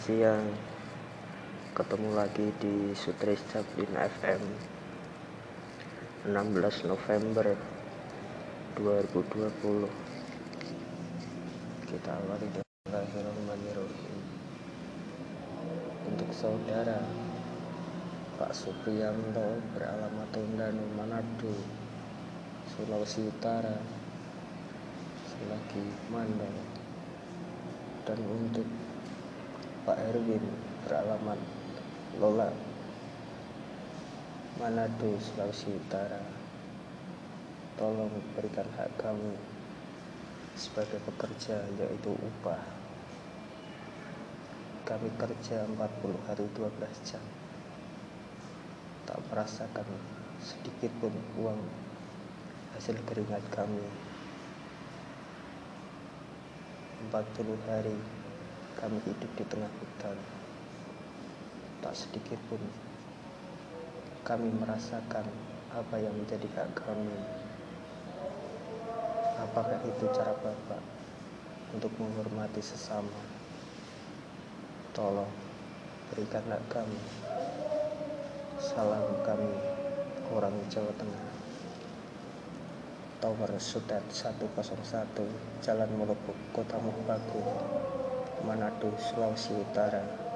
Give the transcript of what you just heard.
siang. Ketemu lagi di Sutris Chaplin FM 16 November 2020 kita awali dengan untuk saudara Pak Supriyanto beralamat Tondano Manado Sulawesi Utara selagi mandor dan untuk Pak Erwin beralamat Lola Manado Sulawesi Utara. Tolong berikan hak kami sebagai pekerja yaitu upah. Kami kerja 40 hari 12 jam. Tak merasakan sedikit pun uang hasil keringat kami. 40 hari kami hidup di tengah hutan. Tak sedikit pun kami merasakan apa yang menjadi hak kami. Apakah itu cara Bapak untuk menghormati sesama? Tolong berikan hak kami. Salam kami orang Jawa Tengah. Tower Sudat 101 Jalan Molobok Kota Mubagu Manado Sulawesi Utara